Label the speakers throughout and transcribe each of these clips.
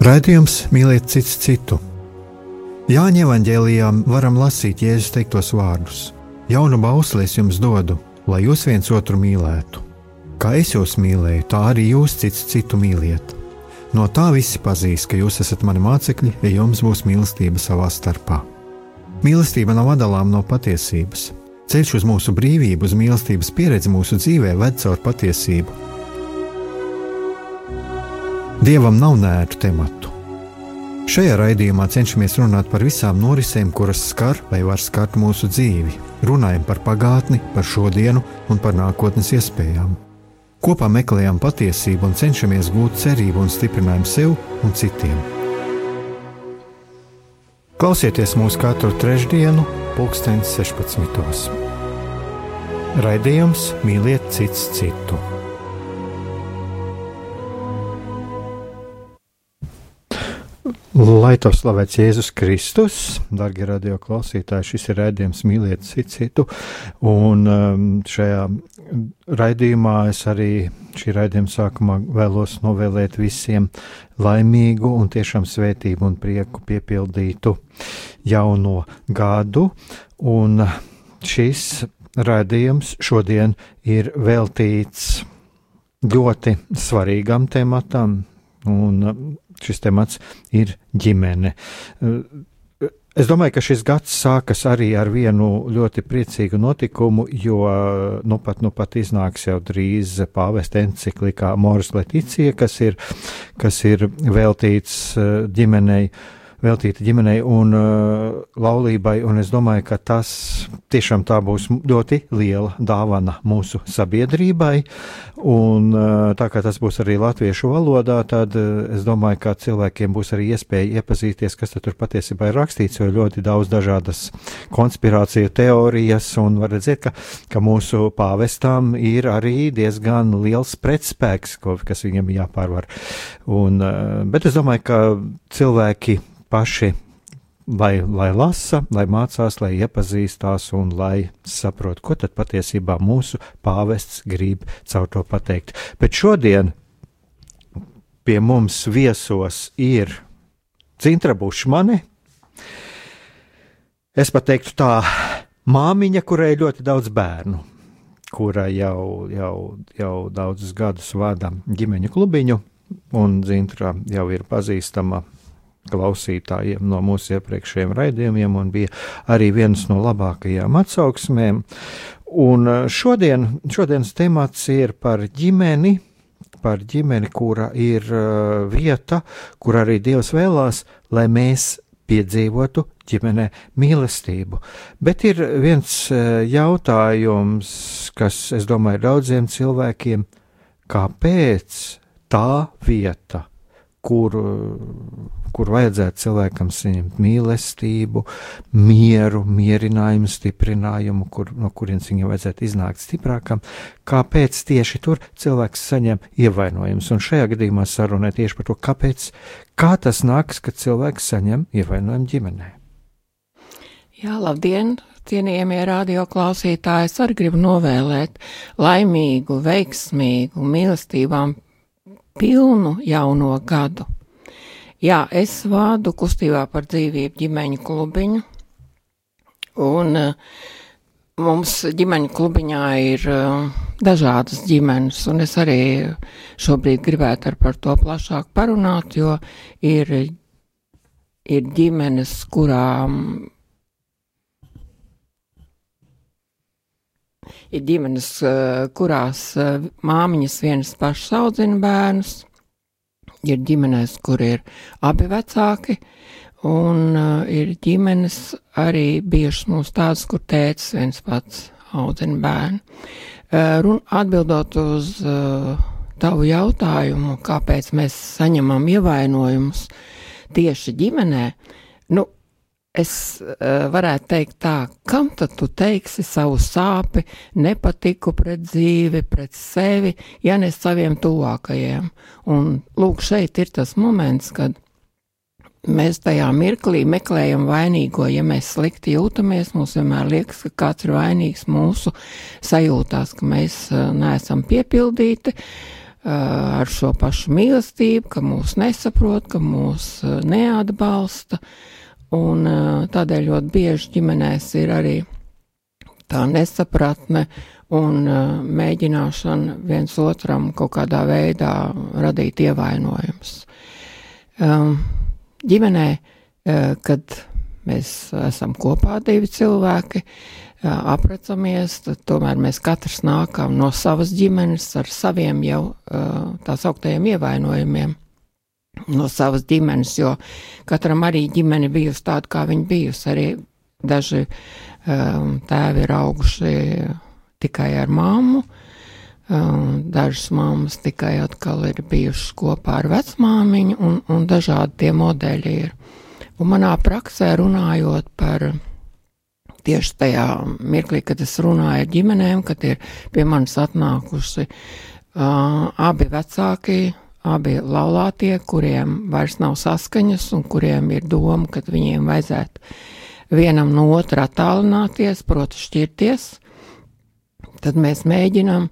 Speaker 1: Raidījums mīliet cits citu. Jāņa evanģēlijā varam lasīt Jēzus teiktos vārdus: Jaunu bausli es jums dodu, lai jūs viens otru mīlētu. Kā es jūs mīlēju, tā arī jūs cits citu mīliet. No tā visi pazīs, ka jūs esat mani mācekļi, ja jums būs mīlestība savā starpā. Mīlestība nav atdalāma no patiesības. Ceļš uz mūsu brīvību, uz mīlestības pieredzi mūsu dzīvē ved caur patiesību Dievam nav nērtu tematu. Šajā raidījumā cenšamies runāt par visām norisēm, kuras skar vai var skart mūsu dzīvi. Runājam par pagātni, par šodienu un par nākotnes iespējām. Kopā meklējam patiesību un cenšamies gūt cerību un stiprinājumu sev un citiem. Klausieties mūsu katru trešdienu, pulksten 16. Raidījums Mīliet cits citu! Lai to slavēts Jēzus Kristus, darbie radio klausītāji, šis ir raidījums Mīliet citu, un um, šajā raidījumā es arī šī raidījuma sākumā vēlos novēlēt visiem laimīgu un tiešām svētību un prieku piepildītu jauno gadu, un šis raidījums šodien ir veltīts ļoti svarīgam tematam, un šis temats ir ģimene. Es domāju, ka šis gads sākas arī ar vienu ļoti priecīgu notikumu, jo nu pat, nu pat iznāks jau drīz pāvesta enciklikā Moras Leticija, kas ir, kas ir veltīts ģimenei. Uh, veltīta ģimenei un uh, laulībai, un es domāju, ka tas tiešām tā būs ļoti liela dāvana mūsu sabiedrībai, un uh, tā kā tas būs arī latviešu valodā, tad uh, es domāju, ka cilvēkiem būs arī iespēja iepazīties, kas tur patiesībā ir rakstīts, jo ļoti daudz dažādas konspirāciju teorijas, un var redzēt, ka, ka mūsu pāvestām ir arī diezgan liels pretspēks, ko, kas viņam jāpārvar. Un, uh, bet es domāju, ka cilvēki paši lai, lai lasa, lai mācās, lai iepazīstās un lai saprot, ko tad patiesībā mūsu pāvests grib caur to pateikt. Bet šodien pie mums viesos ir Cintra Bušmane. Es pat teiktu tā, māmiņa, kurai ir ļoti daudz bērnu, kura jau, jau, jau daudzus gadus vada ģimeņu klubiņu, un Zintra jau ir pazīstama klausītājiem no mūsu iepriekšējiem raidījumiem un bija arī viens no labākajām atsauksmēm. Un eh, šodien, šodienas temats ir par ģimeni, par ģimeni, kura ir uh, vieta, kur arī Dievs vēlās, lai mēs piedzīvotu ģimenē mīlestību. Bet ir viens uh, jautājums, kas, es domāju, daudziem cilvēkiem, kāpēc tā vieta, kur, kur vajadzētu cilvēkam saņemt mīlestību, mieru, mierinājumu, stiprinājumu, kur, no kurienes viņam vajadzētu iznākt stiprākam, kāpēc tieši tur cilvēks saņem ievainojumus. Un šajā gadījumā sarunē tieši par to, kāpēc, kā tas nāks, kad cilvēks saņem ievainojumu ģimenē.
Speaker 2: Jā, labdien! Cienījamie radioklausītāji, es arī gribu novēlēt laimīgu, veiksmīgu, mīlestībām pilnu jauno gadu. Jā, es vādu kustībā par dzīvību ģimeņu klubiņu, un uh, mums ģimeņu klubiņā ir uh, dažādas ģimenes, un es arī šobrīd gribētu ar par to plašāk parunāt, jo ir, ir ģimenes, kurām ir ģimenes, eh, kurās eh, māmiņas vienas pašas audzina bērnus, ir ģimenes, kur ir abi vecāki, un uh, ir ģimenes arī bijušas mums tādas, kur tēcis viens pats audzina bērnu. Run, atbildot uz tavu jautājumu, kāpēc mēs saņemam ievainojumus tieši ģimenē, nu, Es uh, varētu teikt tā, kam tad tu teiksi savu sāpi, nepatiku pret dzīvi, pret sevi, ja ne saviem tuvākajiem. Un lūk, šeit ir tas moments, kad mēs tajā mirklī meklējam vainīgo, ja mēs slikti jūtamies, mums vienmēr liekas, ka kāds ir vainīgs mūsu sajūtās, ka mēs uh, neesam piepildīti. ar šo pašu mīlestību, ka mūs nesaprot, ka mūs neatbalsta, un tādēļ ļoti bieži ģimenēs ir arī tā nesapratne un mēģināšana viens otram kaut kādā veidā radīt ievainojums. Ģimenē, kad mēs esam kopā divi cilvēki, aprecamies, tad tomēr mēs katrs nākam no savas ģimenes ar saviem jau tā sauktajiem ievainojumiem. No savas ģimenes, jo katram arī ģimene bijusi tāda, kā viņa bijusi. Arī daži um, tēvi ir auguši tikai ar māmu, um, dažas mammas tikai atkal ir bijušas kopā ar vecmāmiņu, un, un dažādi tie modeļi ir. Un manā praksē runājot par tieši tajā mirklī, kad es runāju ar ģimenēm, kad ir pie manis atnākuši uh, abi vecāki, abi laulātie, kuriem vairs nav saskaņas un kuriem ir doma, ka viņiem vajadzētu vienam no otra attālināties, proti šķirties, tad mēs mēģinām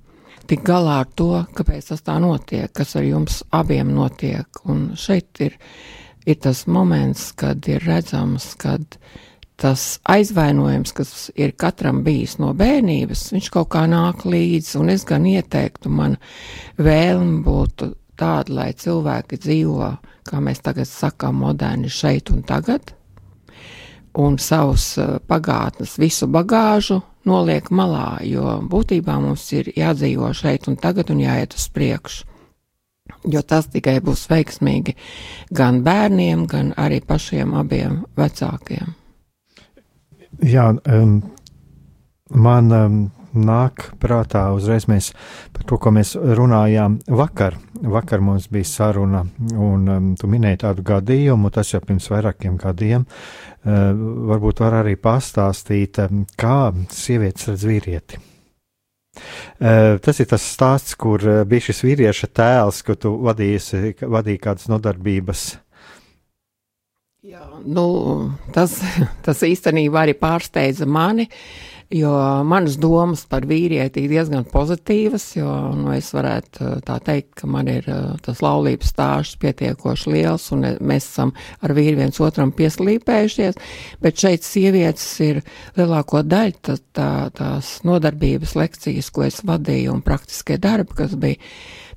Speaker 2: tikt galā ar to, kāpēc tas tā notiek, kas ar jums abiem notiek. Un šeit ir, ir tas moments, kad ir redzams, kad tas aizvainojums, kas ir katram bijis no bērnības, viņš kaut kā nāk līdzi, un es gan ieteiktu, man vēlme būtu tāda, lai cilvēki dzīvo, kā mēs tagad sakām, moderni šeit un tagad, un savus eh, pagātnes visu bagāžu noliek malā, jo būtībā mums ir jādzīvo šeit un tagad un jāiet uz priekšu. Jo tas tikai būs veiksmīgi gan bērniem, gan arī pašiem abiem vecākiem.
Speaker 1: Jā, um, man um, nāk prātā uzreiz mēs par to, ko mēs runājām vakar. Vakar mums bija saruna, un um, tu minēji tādu gadījumu, tas jau pirms vairākiem gadiem. Uh, varbūt var arī pastāstīt, um, kā sievietes redz vīrieti. Uh, tas ir tas stāsts, kur uh, bija šis vīrieša tēls, ko tu vadīji, vadīji kādas nodarbības
Speaker 2: Jā, nu, tas, tas īstenībā arī pārsteidza mani, jo manas domas par vīrieti ir diezgan pozitīvas, jo nu, es varētu eh, tā teikt, ka man ir eh, tas laulības stāsts pietiekoši liels, un mēs esam ar vīri viens otram pieslīpējušies, bet šeit sievietes ir lielāko daļu tā, tā, tās nodarbības lekcijas, ko es vadīju, un praktiskie darbi, kas bija,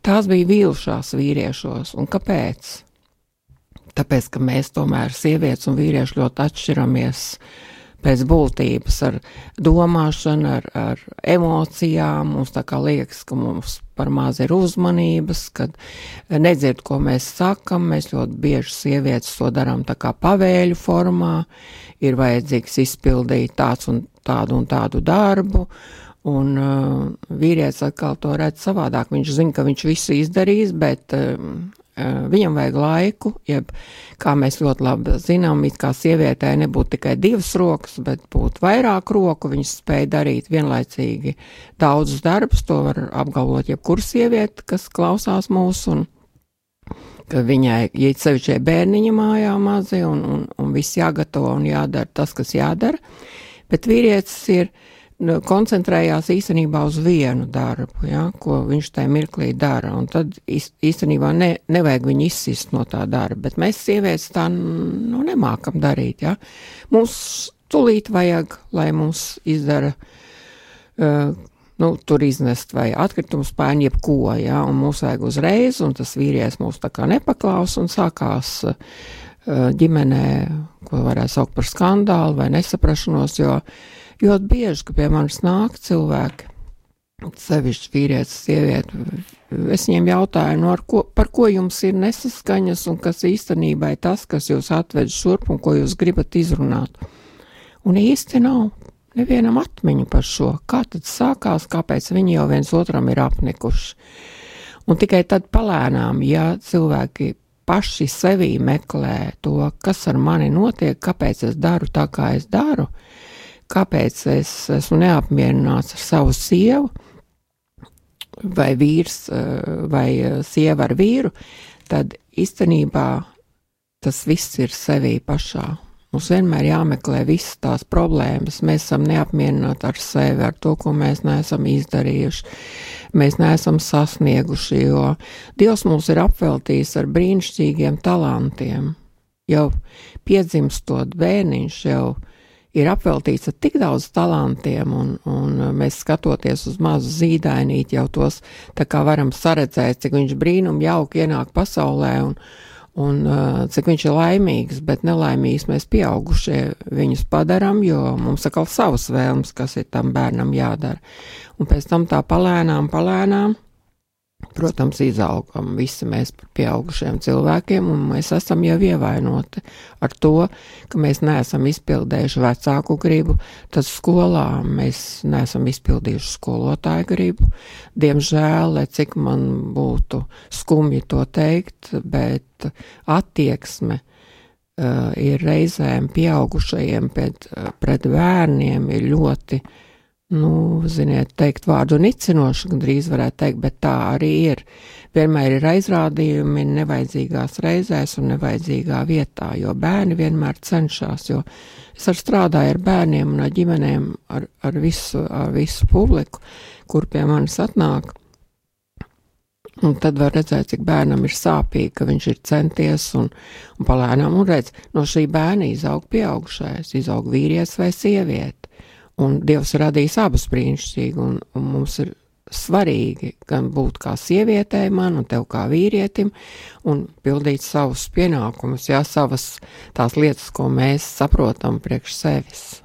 Speaker 2: tās bija vīlušās vīriešos, un kāpēc? Tāpēc, ka mēs tomēr sievietes un vīrieši ļoti atšķiramies pēc būtības ar domāšanu, ar, ar emocijām. Mums tā kā liekas, ka mums par maz ir uzmanības, kad nedzird, ko mēs sakam. Mēs ļoti bieži sievietes to darām tā kā pavēļu formā. Ir vajadzīgs izpildīt tāds un tādu un tādu darbu. Un uh, vīrietis atkal to redz savādāk. Viņš zina, ka viņš visu izdarīs, bet uh, viņam vajag laiku, jeb, kā mēs ļoti labi zinām, it kā sievietē nebūtu tikai divas rokas, bet būtu vairāk roku, viņas spēja darīt vienlaicīgi daudzus darbus, to var apgalvot jebkura sieviete, kas klausās mūsu, un ka viņai, ja sevišķi bērniņa mājā mazi, un, un, un viss jāgatavo un jādara tas, kas jādara, bet vīrietis ir, koncentrējās īstenībā uz vienu darbu, ja, ko viņš tajā mirklī dara. Tad īstenībā ne, nevajag viņu izsist no tā darba. Bet mēs, sievietes, tā nu, nemākam darīt. Ja. Mums tulīt vajag, lai mums izdara. Uh, Nu, tur iznest vai atkritumu spēļu, jebko, ja, un mums vajag uzreiz, un tas vīrietis mūs tā kā nepaklaus, un sākās uh, ģimenē, ko varētu saukt par skandālu vai nesaprašanos, jo uh, Ļoti bieži, ka pie manis nāk cilvēki, sevišķi vīrietis, sieviete, es viņiem jautāju, no nu, ko, par ko jums ir nesaskaņas un kas īstenībā ir tas, kas jūs atved šurp un ko jūs gribat izrunāt. Un īsti nav nevienam atmiņu par šo, kā tad sākās, kāpēc viņi jau viens otram ir apnikuši. Un tikai tad palēnām, ja cilvēki paši sevī meklē to, kas ar mani notiek, kāpēc es daru tā, kā es daru, kāpēc es esmu neapmierināts ar savu sievu, vai vīrs, eh, vai eh, sieva ar vīru, tad īstenībā tas viss ir sevī pašā. Mums vienmēr jāmeklē visas tās problēmas. Mēs esam neapmierināti ar sevi, ar to, ko mēs neesam izdarījuši. Mēs neesam sasnieguši, jo Dievs mūs ir apveltījis ar brīnišķīgiem talantiem. Jau piedzimstot bērniņš jau ir apveltīts ar tik daudz talantiem, un, un mēs skatoties uz mazu zīdainīti jau tos tā kā varam saredzēt, cik viņš brīnum jauki ienāk pasaulē, un, un cik viņš ir laimīgs, bet nelaimīgs mēs pieaugušie viņus padaram, jo mums atkal savas vēlmes, kas ir tam bērnam jādara. Un pēc tam tā palēnām, palēnām, protams, izaugam visi mēs par pieaugušiem cilvēkiem, un mēs esam jau ievainoti ar to, ka mēs neesam izpildējuši vecāku gribu, tad skolā mēs neesam izpildījuši skolotāju gribu. Diemžēl, lai cik man būtu skumji to teikt, bet attieksme uh, ir reizēm pieaugušajiem pret, pret bērniem ir ļoti uh, nu, ziniet, teikt vārdu nicinoši, gandrīz varētu teikt, bet tā arī ir. Vienmēr ir aizrādījumi nevajadzīgās reizēs un nevajadzīgā vietā, jo bērni vienmēr cenšas, jo es ar strādāju ar bērniem un ar ģimenēm, ar, ar, visu, ar visu publiku, kur pie manis atnāk. Un tad var redzēt, cik bērnam ir sāpīgi, ka viņš ir centies un, un palēnām un redz, no šī bērna izaug pieaugšais, izaug vīrietis vai sieviete. Un Dievs radīs abus brīnišķīgi, un, un mums ir svarīgi gan būt kā sievietei man un tev kā vīrietim, un pildīt savus pienākumus, jā, savas tās lietas, ko mēs saprotam priekš sevis.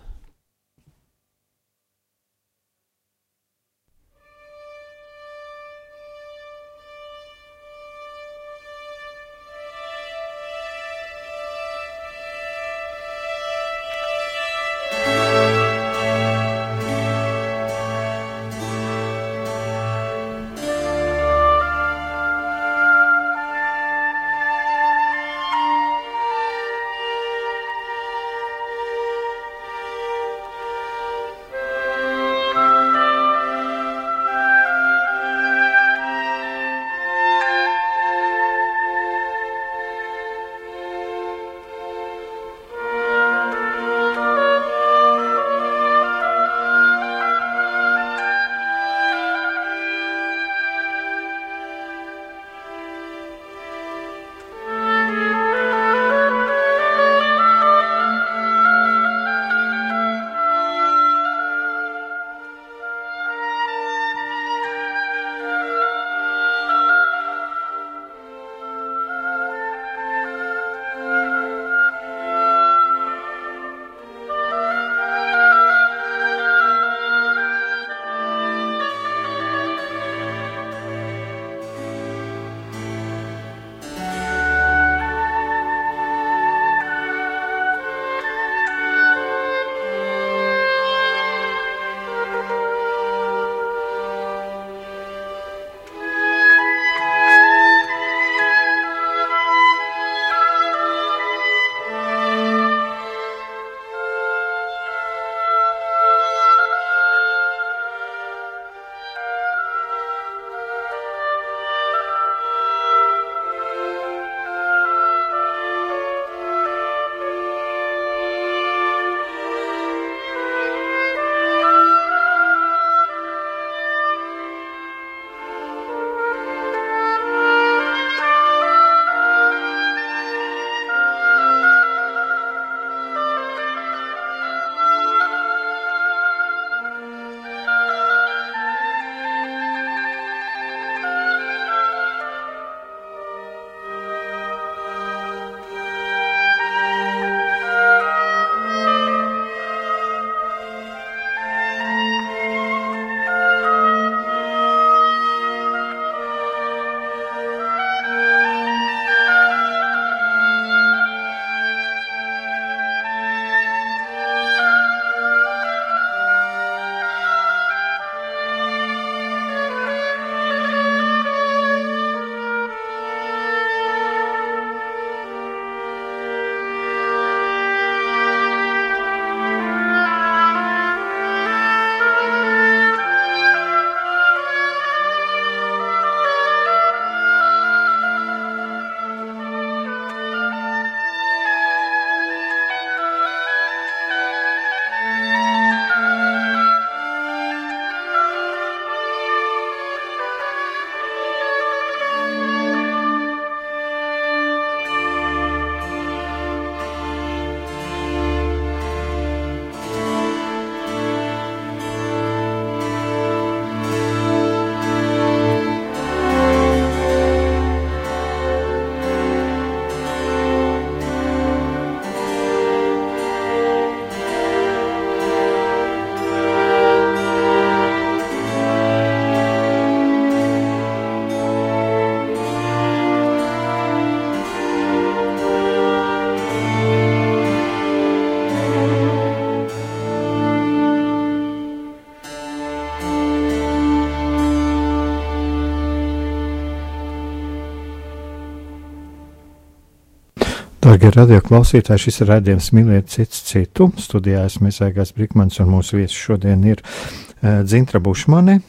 Speaker 1: Darbie radio klausītāji, šis ir redzējums mīlēt cits citu. Studijā esmu Mēsākās Brikmans un mūsu viesis šodien ir uh, Dzintra Bušmane,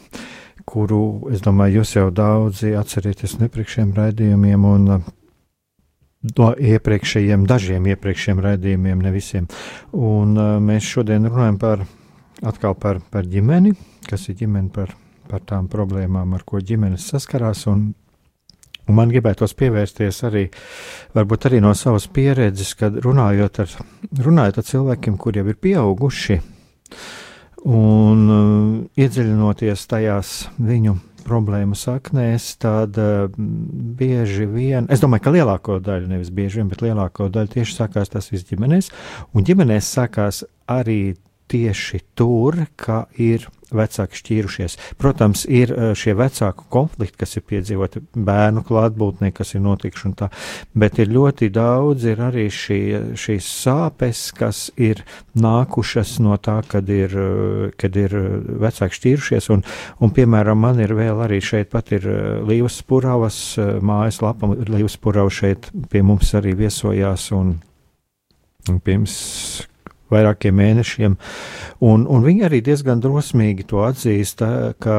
Speaker 1: kuru, es domāju, jūs jau daudzi atcerieties no iepriekšējiem raidījumiem un uh, no iepriekšējiem, dažiem iepriekšējiem raidījumiem, ne visiem. Un uh, mēs šodien runājam par, atkal par, par ģimeni, kas ir ģimene par, par tām problēmām, ar ko ģimenes saskarās un Un man gribētos pievērsties arī, varbūt arī no savas pieredzes, kad runājot ar, runājot ar cilvēkiem, kuriem ir pieauguši, un uh, iedziļinoties tajās viņu problēmu saknēs, tad uh, bieži vien, es domāju, ka lielāko daļu, nevis bieži vien, bet lielāko daļu tieši sākās tas viss ģimenēs, un ģimenēs sākās arī tieši tur, ka ir vecāki šķīrušies. Protams, ir eh, šie vecāku konflikti, kas ir piedzīvoti bērnu klātbūtnē, kas ir notikuši un tā, bet ir ļoti daudz, ir arī šī, šīs sāpes, kas ir nākušas no tā, kad ir, eh, kad ir eh, vecāki šķīrušies, un, un, piemēram, man ir vēl arī šeit pat ir Līvas Puravas mājas lapa, Līvas Purava šeit pie mums arī viesojās, un, un pirms vairākiem mēnešiem. Un, un viņa arī diezgan drosmīgi to atzīst, ka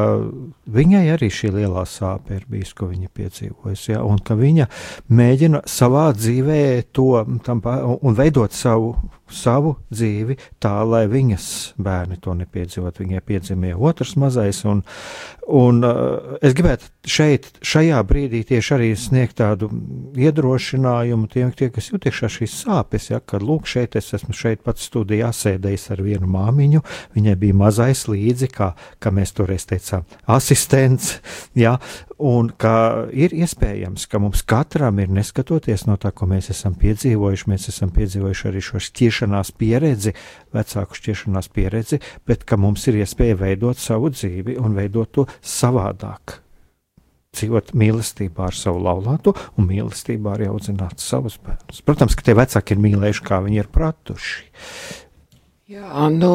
Speaker 1: viņai arī šī lielā sāpe ir bijusi, ko viņa piedzīvojusi, ja, un ka viņa mēģina savā dzīvē to tam, un veidot savu savu dzīvi tā, lai viņas bērni to nepiedzīvot. Viņai piedzimīja otrs mazais, un, un uh, es gribētu šeit, šajā brīdī tieši arī sniegt tādu iedrošinājumu tiem, tie, kas jūt iekšā šīs sāpes, ja, kad lūk, šeit es esmu šeit pats studijā sēdējis ar vienu māmiņu, viņai bija mazais līdzi, kā, kā mēs toreiz teicām, asistents, ja, un ka ir iespējams, ka mums katram ir neskatoties no tā, ko mēs esam piedzīvojuši, mēs esam piedzīvojuši arī šo šķiešanās pieredzi, vecāku šķiešanās pieredzi, bet ka mums ir iespēja veidot savu dzīvi un veidot to savādāk. Dzīvot mīlestībā ar savu laulāto un mīlestībā arī audzināt savus bērnus. Protams, ka tie vecāki ir mīlējuši, kā viņi ir pratuši.
Speaker 2: Jā, nu,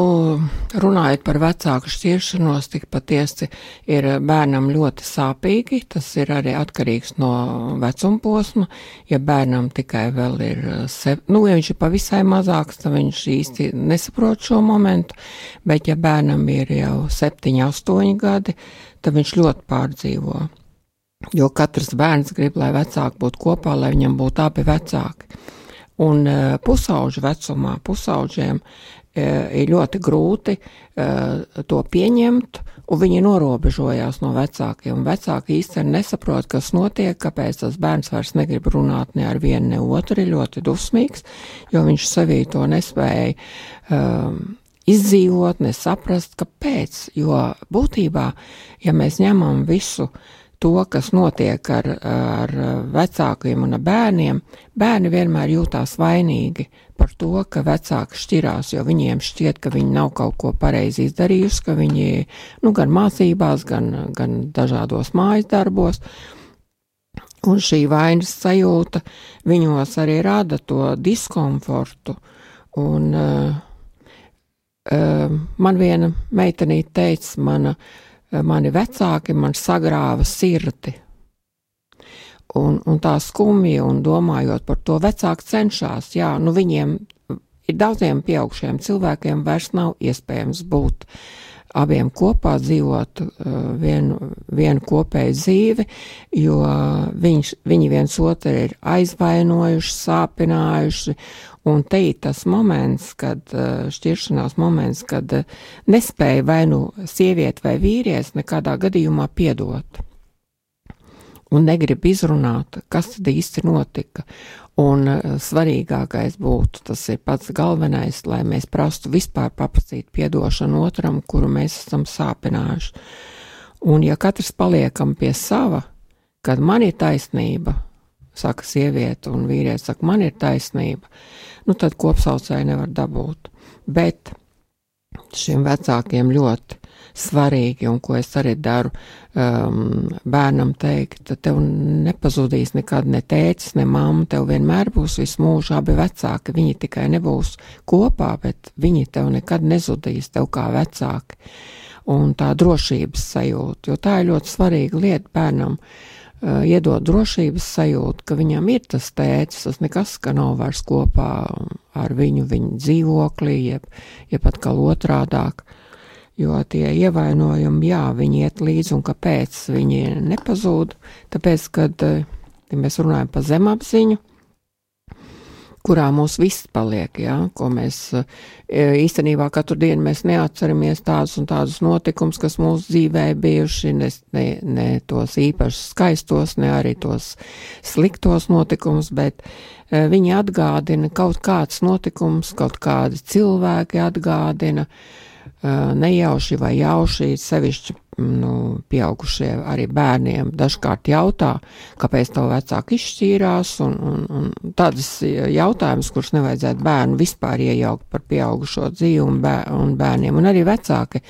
Speaker 2: runājot par vecāku šķiršanos, tik patiesi ir bērnam ļoti sāpīgi. Tas ir arī atkarīgs no vecuma posma. Ja bērnam tikai vēl ir, sev, nu, ja viņš ir pavisai mazāks, tad viņš īsti nesaprot šo momentu, bet ja bērnam ir jau septiņi, astoņi gadi, tad viņš ļoti pārdzīvo. Jo katrs bērns grib, lai vecāki būtu kopā, lai viņam būtu abi vecāki. Un uh, pusauģu vecumā, pusauģiem ir ļoti grūti eh, to pieņemt, un viņi norobežojās no vecākiem. Vecāki īstenībā nesaprot, kas notiek, kāpēc tas bērns vairs negrib runāt ne ar vienu, ne otru, ir ļoti dusmīgs, jo viņš sevī to nespēja um, izdzīvot, nesaprast, kāpēc. Jo būtībā, ja mēs ņemam visu to, kas notiek ar, ar vecākiem un ar bērniem, bērni vienmēr jūtās vainīgi par to, ka vecāki šķirās, jo viņiem šķiet, ka viņi nav kaut ko pareizi izdarījuši, ka viņi, nu, gan mācībās, gan, gan dažādos mājas darbos. Un šī vainas sajūta viņos arī rada to diskomfortu. Un uh, uh, man viena meitenīte teica, mana uh, mani vecāki man sagrāva sirdi. Un, un tā skumja, un domājot par to, vecāki cenšas, jā, nu viņiem ir daudziem pieaugšiem cilvēkiem vairs nav iespējams būt abiem kopā dzīvot uh, vienu, vienu kopēju dzīvi, jo viņš, viņi viens otru ir aizvainojuši, sāpinājuši, Un te ir tas moments, kad eh, šķiršanās moments, kad eh, nespēja vai nu sieviete vai vīrietis nekādā gadījumā piedot. Un negrib izrunāt, kas tad īsti notika. Un eh, svarīgākais būtu, tas ir pats galvenais, lai mēs prastu vispār paprasīt piedošanu otram, kuru mēs esam sāpinājuši. Un ja katrs paliekam pie sava, kad man ir taisnība, saka sieviete, un vīrietis saka, man ir taisnība, nu tad kopsaucēju nevar dabūt. Bet šiem vecākiem ļoti svarīgi, un ko es arī daru, um, bērnam teikt, tev nepazudīs nekad ne tēcis, ne mamma, tev vienmēr būs visu mūžu abi vecāki, viņi tikai nebūs kopā, bet viņi tev nekad nezudīs, tev kā vecāki. Un tā drošības sajūta, jo tā ir ļoti svarīga lieta bērnam. Iedod drošības sajūtu, ka viņam ir tas tēcis, tas nekas, ka nav vairs kopā ar viņu, viņa dzīvoklī, jeb, jeb atkal otrādāk. Jo tie ievainojumi, jā, viņi iet līdzi, un kāpēc viņi nepazūd? Tāpēc, kad ja mēs runājam par zemapziņu, kurā mūs viss paliek, ja, ko mēs e, īstenībā katru dienu mēs neatceramies tādus un tādus notikumus, kas mūsu dzīvē bijuši, ne, ne, ne tos īpaši skaistos, ne arī tos sliktos notikumus, bet e, viņi atgādina kaut kāds notikums, kaut kādi cilvēki atgādina, e, nejauši vai jauši, sevišķi nu, pieaugušie arī bērniem dažkārt jautā, kāpēc tev vecāki izšķīrās, un, un, un tādas jautājumas, kurus nevajadzētu bērnu vispār iejaukt par pieaugušo dzīvi un, bēr, un bērniem, un arī vecāki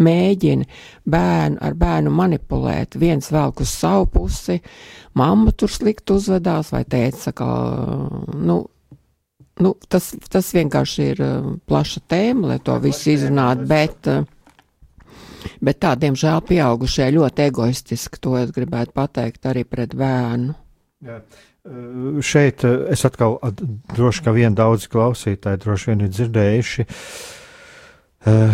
Speaker 2: mēģina bērnu ar bērnu manipulēt, viens velk uz savu pusi, mamma tur slikti uzvedās, vai teica, ka, nu, nu tas, tas vienkārši ir plaša tēma, lai to visu izrunātu, bet uh, Bet tā, diemžēl, pieaugušie ļoti egoistiski to es gribētu pateikt arī pret bērnu. Jā.
Speaker 1: Šeit es atkal droši, vien daudz klausītāji droši vien ir dzirdējuši uh,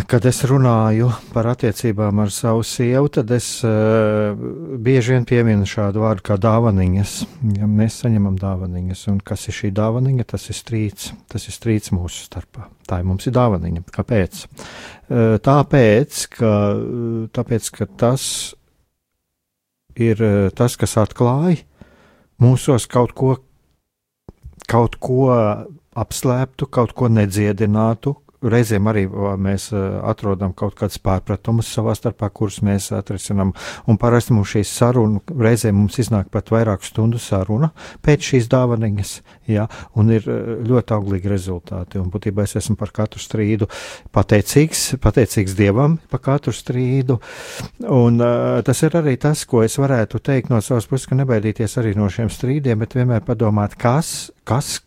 Speaker 1: kad es runāju par attiecībām ar savu sievu, tad es uh, bieži vien pieminu šādu vārdu kā dāvaniņas. Ja mēs saņemam dāvaniņas, un kas ir šī dāvaniņa, tas ir strīds. Tas ir strīds mūsu starpā. Tā ir mums ir dāvaniņa. Kāpēc? Uh, tāpēc, ka, tāpēc, ka tas ir tas, kas atklāja mūsos kaut ko, kaut ko apslēptu, kaut ko nedziedinātu, reizēm arī mēs atrodam kaut kādus pārpratumus savā starpā, kurus mēs atrisinām. Un parasti mums šīs sarunas, reizēm mums iznāk pat vairāk stundu saruna pēc šīs dāvanas, ja, un ir ļoti auglīgi rezultāti. Un būtībā es esmu par katru strīdu pateicīgs, pateicīgs Dievam par katru strīdu. Un uh, tas ir arī tas, ko es varētu teikt no savas puses, ka nebaidīties arī no šiem strīdiem, bet vienmēr padomāt, kas, kas,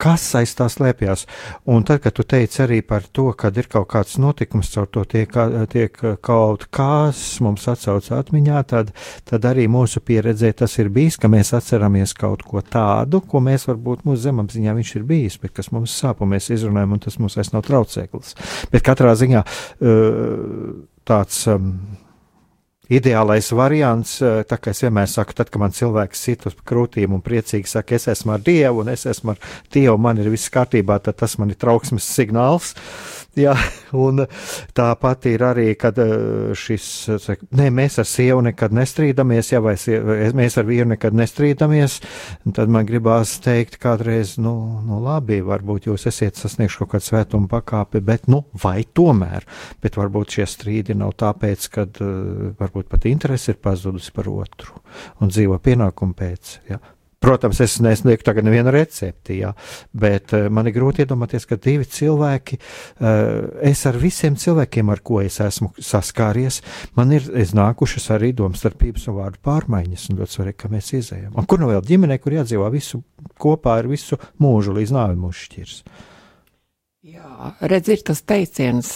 Speaker 1: kas aiz tā slēpjas. Un tad, kad tu teici arī par to, ka ir kaut kāds notikums, caur to tiek, tiek kaut kas mums atsauc atmiņā, tad, tad arī mūsu pieredzē tas ir bijis, ka mēs atceramies kaut ko tādu, ko mēs varbūt mūsu zemapziņā viņš ir bijis, bet kas mums sāp un mēs izrunājam, un tas mums vairs nav traucēklis. Bet katrā ziņā tāds Ideālais variants, eh, tā kā es vienmēr saku, tad, kad man cilvēks sit uz krūtīm un priecīgi saka, es esmu ar Dievu un es esmu ar Dievu, man ir viss kārtībā, tad tas man ir trauksmes signāls. Jā, un tāpat ir arī, kad eh, šis, ne, mēs ar sievu nekad nestrīdamies, ja vai mēs ar vīru nekad nestrīdamies, tad man gribās teikt kādreiz, nu, nu labi, varbūt jūs esiet sasniegšu kaut kādu svētumu pakāpi, bet, nu, vai tomēr, bet varbūt šie strīdi nav tāpēc, kad eh, varbūt pat interese ir pazudusi par otru un dzīvo pienākumu pēc. Ja. Protams, es nesniegtu tagad nevienu recepti, jā, bet uh, man ir grūti iedomāties, ka divi cilvēki, uh, es ar visiem cilvēkiem, ar ko es esmu saskāries, man ir nākušas arī domstarpības un vārdu pārmaiņas, un ļoti svarīgi, ka mēs izējām. Un kur nu vēl ģimenē, kur jādzīvā visu kopā ar visu mūžu līdz nāvi mūs šķirs.
Speaker 2: Jā, redz, ir tas teiciens,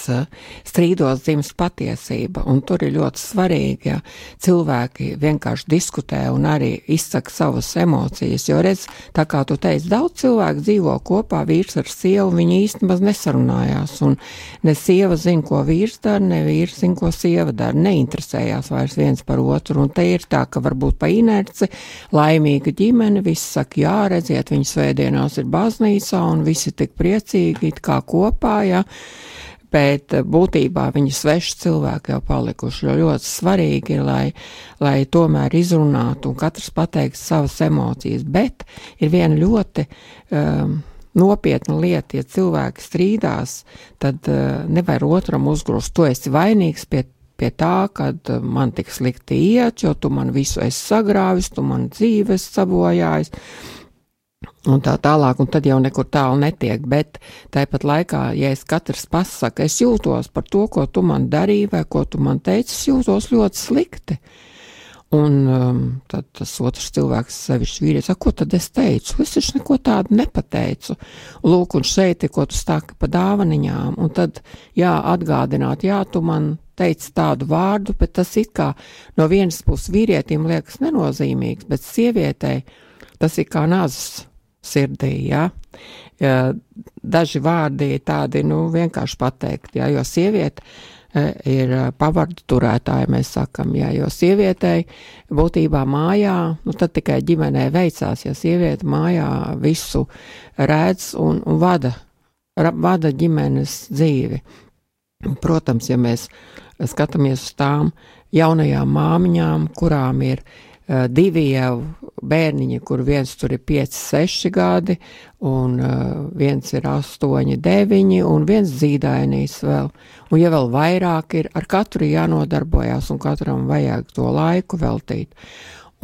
Speaker 2: strīdos dzimst patiesība, un tur ir ļoti svarīgi, ja cilvēki vienkārši diskutē un arī izsaka savas emocijas, jo redz, tā kā tu teici, daudz cilvēku dzīvo kopā, vīrs ar sievu, viņi īsti maz nesarunājās, un ne sieva zina, ko vīrs dara, ne vīrs zina, ko sieva dara, neinteresējās vairs viens par otru, un te ir tā, ka varbūt pa inerci laimīga ģimene, viss saka, jā, redziet, viņi svētdienās ir baznīcā, un visi tik priecīgi, it kā kopā, ja, bet būtībā viņi sveši cilvēki jau palikuši. Jo ļoti svarīgi ir, lai, lai tomēr izrunātu un katrs pateikt savas emocijas, bet ir viena ļoti um, nopietna lieta, ja cilvēki strīdās, tad uh, nevar otram uzgrūst, tu esi vainīgs pie pie tā, ka uh, man tik slikti iet, jo tu man visu esi sagrāvis, tu man dzīves sabojājis un tā tālāk, un tad jau nekur tālu netiek. Bet tāpat laikā, ja es katrs pasaka, es jūtos par to, ko tu man darīji vai ko tu man teici, es jūtos ļoti slikti. Un um, tad tas otrs cilvēks, sevišķi vīrietis, ko tad es teicu? Es taču neko tādu nepateicu. Lūk, un šeit ir, ko tu stāki pa dāvaniņām, un tad, jā, atgādināt, jā, tu man teica tādu vārdu, bet tas it kā no vienas puses vīrietim liekas nenozīmīgs, bet sievietei tas ir kā nazas sirdī. Ja? Daži vārdi ir tādi, nu, vienkārši pateikt, jā, jo sieviete e, ir pavardu turētāja, mēs sakam, jā, jo sievietei būtībā mājā, nu, tad tikai ģimenē veicās, ja sieviete mājā visu redz un, un vada, vada ģimenes dzīvi. Protams, ja mēs skatāmies uz tām jaunajām māmiņām, kurām ir uh, divi jau bērniņi, kur viens tur ir 5, 6 gadi, un uh, viens ir 8, 9, un viens zīdainīs vēl. Un, ja vēl vairāk ir, ar katru jānodarbojas, un katram vajag to laiku veltīt.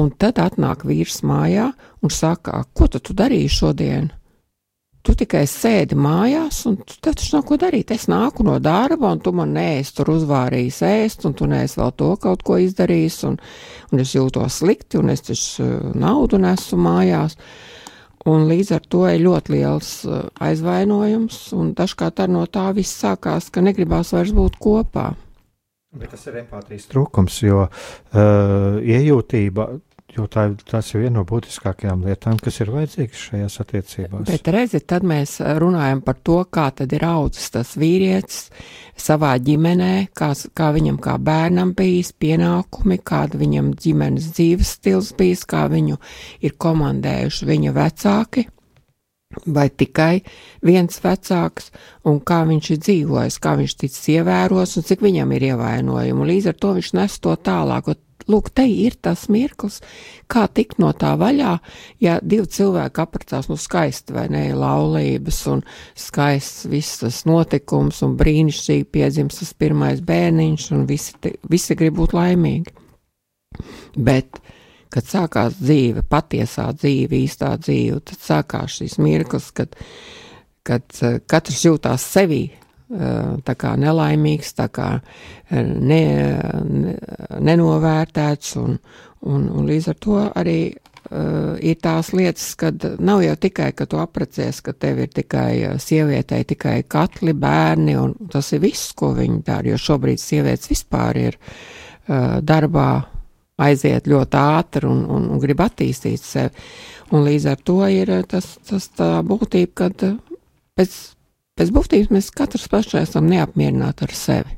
Speaker 2: Un tad atnāk vīrs mājā un saka, ko tu darīji šodien? Tu tikai sēdi mājās, un tev taču nav ko darīt. Es nāku no darba, un tu man neesi tur uzvārījis ēst, un tu neesi vēl to kaut ko izdarījis, un, un es jūtos slikti, un es taču uh, naudu nesu mājās. Un līdz ar to ir ļoti liels uh, aizvainojums, un dažkārt no tā viss sākās, ka negribās vairs būt kopā.
Speaker 1: Bet tas ir empātijas trūkums, jo uh, iejūtība Jo tā, tas ir viena no būtiskākajām lietām, kas ir vajadzīgas šajās attiecībās.
Speaker 2: Bet redzi, tad mēs runājam par to, kā tad ir audzis tas vīrietis savā ģimenē, kā, kā viņam kā bērnam bijis pienākumi, kāda viņam ģimenes dzīves stils bijis, kā viņu ir komandējuši viņa vecāki. Vai tikai viens vecāks, un kā viņš ir dzīvojis, kā viņš tic ievēros, un cik viņam ir ievainojumi. Līdz ar to viņš nes to tālāk. Lūk, te ir tas mirklis, kā tikt no tā vaļā, ja divi cilvēki apprecās, nu skaisti vai ne, laulības un skaists viss tas notikums un brīnišķīgi piedzimst tas pirmais bērniņš un visi, te, visi grib būt laimīgi. Bet, kad sākās dzīve, patiesā dzīve, īstā dzīve, tad sākās šis mirklis, kad, kad eh, katrs jūtās sevī tā kā nelaimīgs, tā kā ne, ne, nenovērtēts, un, un, un līdz ar to arī uh, ir tās lietas, kad nav jau tikai, ka tu aprecies, ka tev ir tikai sievietei tikai katli, bērni, un tas ir viss, ko viņi dara, jo šobrīd sievietes vispār ir uh, darbā aiziet ļoti ātri un, un, un grib attīstīt sevi. Un līdz ar to ir tas, tas tā būtība, kad pēc Pēc būtības mēs katrs pašai esam neapmierināti ar sevi.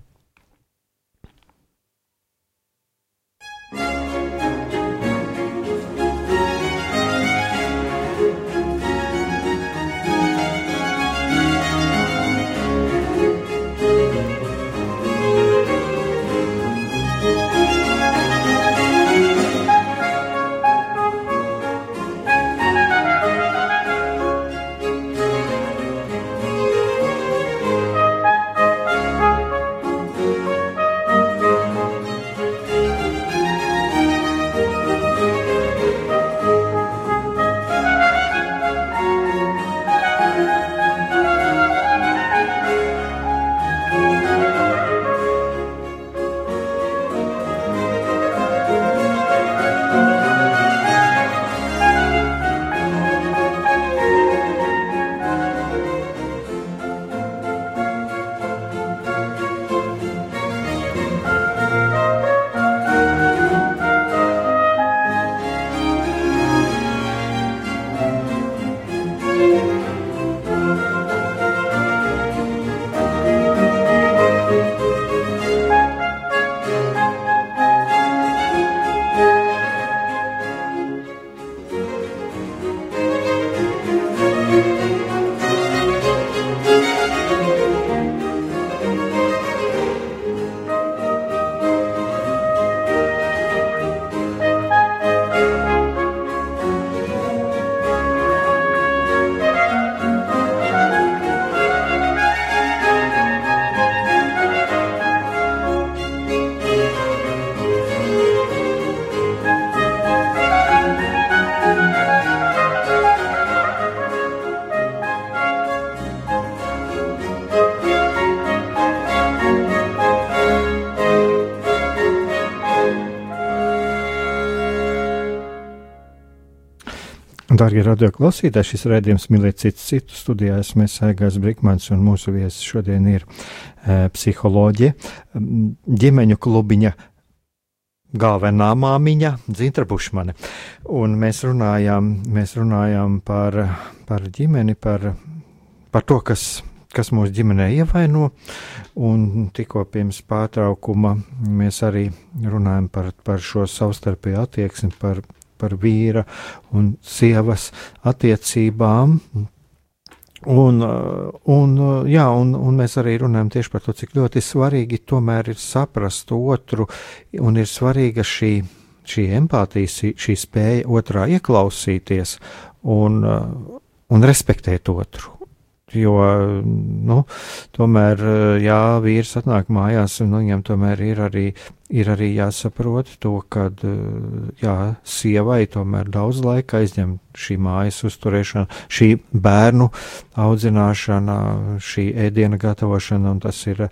Speaker 1: Darbie radio klausītāji, šis raidījums mīlēt citu citu studijā. Esmu Aigās Brikmans un mūsu viesis šodien ir e, psiholoģija, ģimeņu klubiņa galvenā māmiņa Zintra Bušmane. Un mēs runājām, mēs runājām par, par ģimeni, par, par to, kas kas mūsu ģimenē ievaino. Un tikko pirms pārtraukuma mēs arī runājam par, par šo savstarpēju attieksmi, par, par vīra un sievas attiecībām. Un, un, jā, un, un mēs arī runājam tieši par to, cik ļoti svarīgi tomēr ir saprast otru, un ir svarīga šī, šī empātija, šī, šī spēja otrā ieklausīties un, un respektēt otru. Jo, nu, tomēr, jā, vīrs atnāk mājās, un nu, viņam tomēr ir arī, ir arī jāsaprot to, ka, jā, sievai tomēr daudz laika aizņem šī mājas uzturēšana, šī bērnu audzināšana, šī ēdiena gatavošana, un tas ir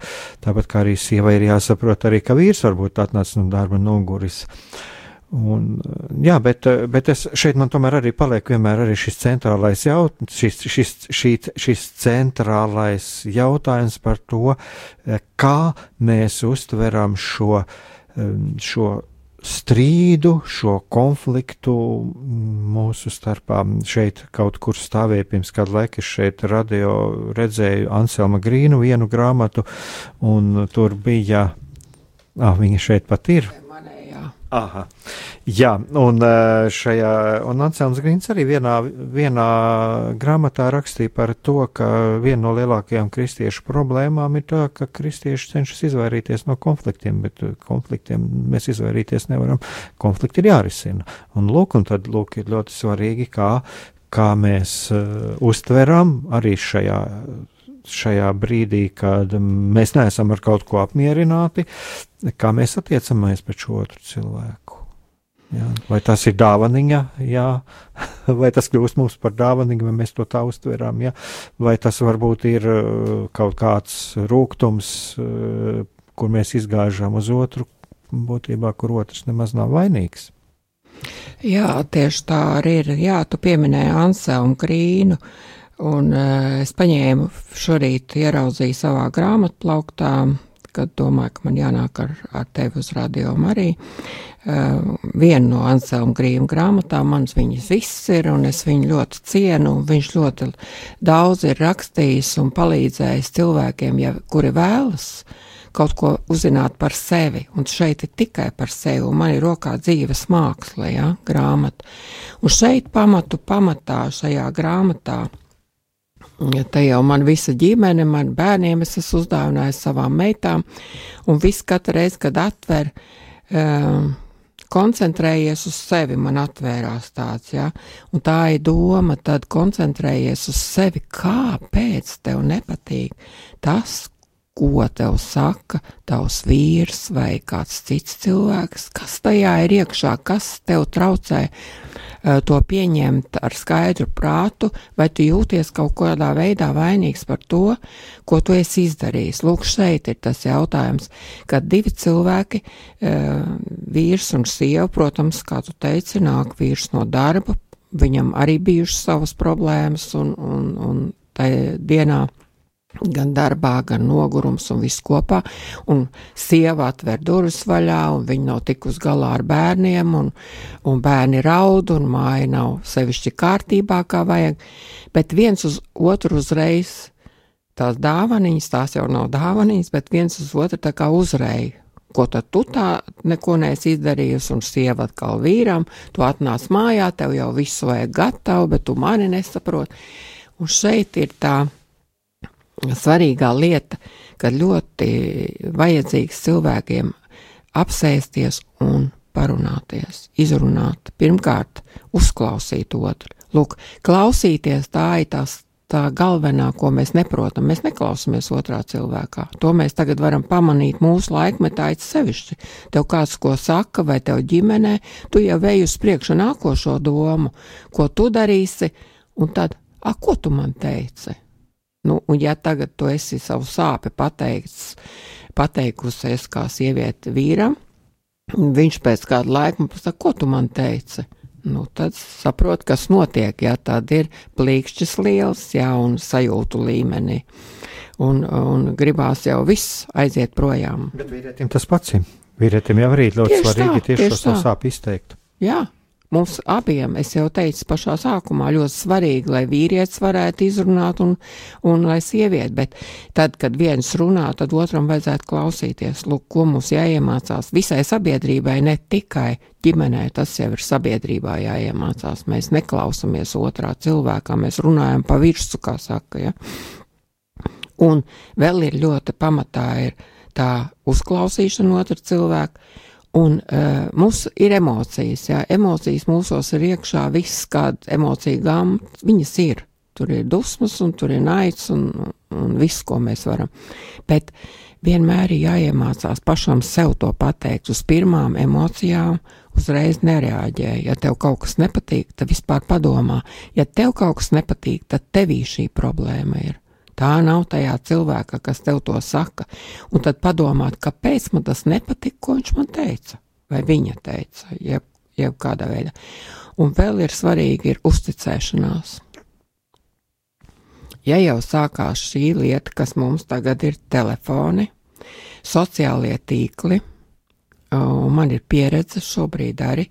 Speaker 1: tāpat kā arī sievai ir jāsaprot arī, ka vīrs varbūt atnāc no darba noguris. Uh, Un, jā, bet, bet es šeit man tomēr arī paliek vienmēr arī šis centrālais, jaut, šis, šis, šī, šis centrālais jautājums par to, kā mēs uztveram šo, šo strīdu, šo konfliktu mūsu starpā. Šeit kaut kur stāvēja pirms kāda laika, es šeit radio redzēju Anselma Grīnu vienu grāmatu, un tur bija, ah, viņa šeit pat ir. Aha. Jā, un šajā, un Ansēns Grīns arī vienā, vienā grāmatā rakstīja par to, ka viena no lielākajām kristiešu problēmām ir tā, ka kristieši cenšas izvairīties no konfliktiem, bet konfliktiem mēs izvairīties nevaram. Konflikti ir jārisina. Un lūk, un tad lūk ir ļoti svarīgi, kā, kā mēs uh, uztveram arī šajā šajā brīdī, kad mēs neesam ar kaut ko apmierināti, kā mēs attiecamies pret šo otru cilvēku. Jā. Vai tas ir dāvaniņa, jā, vai tas kļūst mums par dāvaniņu, vai mēs to tā uztveram, jā, vai tas varbūt ir uh, kaut kāds rūkums, uh, kur mēs izgāžam uz otru, būtībā, kur otrs nemaz nav vainīgs.
Speaker 2: Jā, tieši tā arī ir. Jā, tu pieminēji Anselmu Krīnu. Un uh, es paņēmu šorīt, ieraudzīju savā grāmatplauktā, kad domāju, ka man jānāk ar, ar tevi uz radio arī. Uh, vienu no Anselma Grīma grāmatām, mans viņas viss ir, un es viņu ļoti cienu, un viņš ļoti daudz ir rakstījis un palīdzējis cilvēkiem, ja, kuri vēlas kaut ko uzzināt par sevi, un šeit ir tikai par sevi, un man ir rokā dzīves māksla, ja, grāmata. Un šeit pamatu pamatā šajā grāmatā Te jau man visa ģimene, man bērniem es esmu uzdāvinājis savām meitām, un viss katru reizi, kad atver, um, koncentrējies uz sevi, man atvērās tāds, ja, un tā ir doma, tad koncentrējies uz sevi, kāpēc tev nepatīk tas, ko tev saka tavs vīrs vai kāds cits cilvēks, kas tajā ir iekšā, kas tev traucē uh, to pieņemt ar skaidru prātu, vai tu jūties kaut kādā veidā vainīgs par to, ko tu esi izdarījis. Lūk, šeit ir tas jautājums, kad divi cilvēki, vīrs un sieva, protams, kā tu teici, nāk vīrs no darba, viņam arī bijušas savas problēmas un, un, un tajā dienā gan darbā, gan nogurums un viss kopā, un sieva atver durvis vaļā, un viņa nav tikus galā ar bērniem, un, un bērni raud, un māja nav sevišķi kārtībā, kā vajag, bet viens uz otru uzreiz tās dāvaniņas, tās jau nav dāvaniņas, bet viens uz otru tā kā uzreiz. Ko tad tu tā neko neesi izdarījusi, un sieva atkal vīram, tu atnāc mājā, tev jau visu vajag gatavu, bet tu mani nesaproti. Un šeit ir tā, svarīgā lieta, ka ļoti vajadzīgs cilvēkiem apsēsties un parunāties, izrunāt, pirmkārt, uzklausīt otru. Lūk, klausīties tā ir tās tā galvenā, ko mēs neprotam. Mēs neklausāmies otrā cilvēkā. To mēs tagad varam pamanīt mūsu laikmetā, it sevišķi. Tev kāds ko saka, vai tev ģimenē, tu jau ej uz priekšu nākošo domu, ko tu darīsi, un tad, a, ko tu man teici? Nu, un ja tagad tu esi savu sāpi pateikts, pateikusies kā sieviete vīram, viņš pēc kāda laika man pasaka, ko tu man teici? nu, tad saprot, kas notiek, ja tad ir plīkšķis liels, jā, un sajūtu līmenī. Un, un gribās jau viss aiziet projām.
Speaker 1: Bet vīrietim tas pats ir. Vīrietim jau arī ļoti tieši svarīgi tā, tieši, šo sāpju izteikt.
Speaker 2: Jā, Mums abiem, es jau teicu pašā sākumā, ļoti svarīgi, lai vīrietis varētu izrunāt un, un lai sieviete, bet tad, kad viens runā, tad otram vajadzētu klausīties, lūk, ko mums jāiemācās visai sabiedrībai, ne tikai ģimenē, tas jau ir sabiedrībā jāiemācās. Mēs neklausamies otrā cilvēkā, mēs runājam pa virsmu, kā saka, ja. Un vēl ir ļoti pamatā ir tā uzklausīšana otra cilvēka Un uh, mums ir emocijas, jā, emocijas mūsos ir iekšā, viss kāda emocija gama, viņas ir. Tur ir dusmas, un tur ir naids, un, un viss, ko mēs varam. Bet vienmēr ir jāiemācās pašam sev to pateikt. Uz pirmām emocijām uzreiz nereaģē. Ja tev kaut kas nepatīk, tad vispār padomā. Ja tev kaut kas nepatīk, tad tevī šī problēma ir. Tā nav tajā cilvēka, kas tev to saka. Un tad padomāt, kāpēc man tas nepatika, ko viņš man teica, vai viņa teica, jeb, jeb kādā veidā. Un vēl ir svarīgi ir uzticēšanās. Ja jau sākās šī lieta, kas mums tagad ir telefoni, sociālie tīkli, un man ir pieredze šobrīd arī,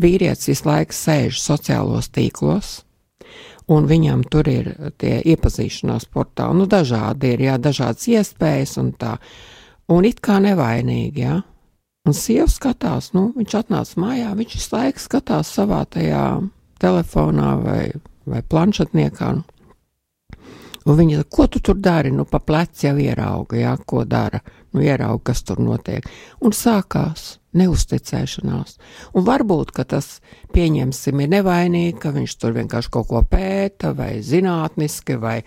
Speaker 2: vīrietis visu laiku sēž sociālos tīklos, un viņam tur ir tie iepazīšanās portāli, nu dažādi ir, jā, dažādas iespējas un tā, un it kā nevainīgi, jā. Un sieva skatās, nu, viņš atnāca mājā, viņš visu laiku skatās savā tajā telefonā vai, vai planšetniekā, nu. Un viņa, ko tu tur dari, nu, pa pleci jau ierauga, jā, ko dara, nu, ierauga, kas tur notiek. Un sākās neusticēšanās. Un varbūt, ka tas, pieņemsim, ir nevainīgi, ka viņš tur vienkārši kaut ko pēta vai zinātniski vai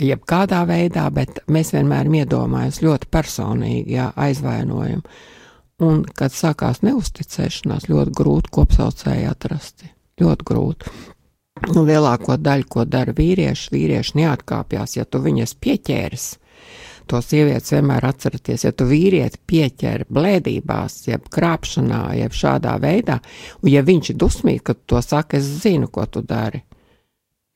Speaker 2: jebkādā veidā, bet mēs vienmēr iedomājamies ļoti personīgi, jā, aizvainojam. Un, kad sākās neusticēšanās, ļoti grūti kopsaucēji atrast. Ļoti grūti. Nu, lielāko daļu, ko dara vīrieši, vīrieši neatkāpjas, ja tu viņas pieķēries to sievietes vienmēr atceraties, ja tu vīrieti pieķer blēdībās, jeb krāpšanā, jeb šādā veidā, un ja viņš ir dusmīgs, ka tu to saki, es zinu, ko tu dari.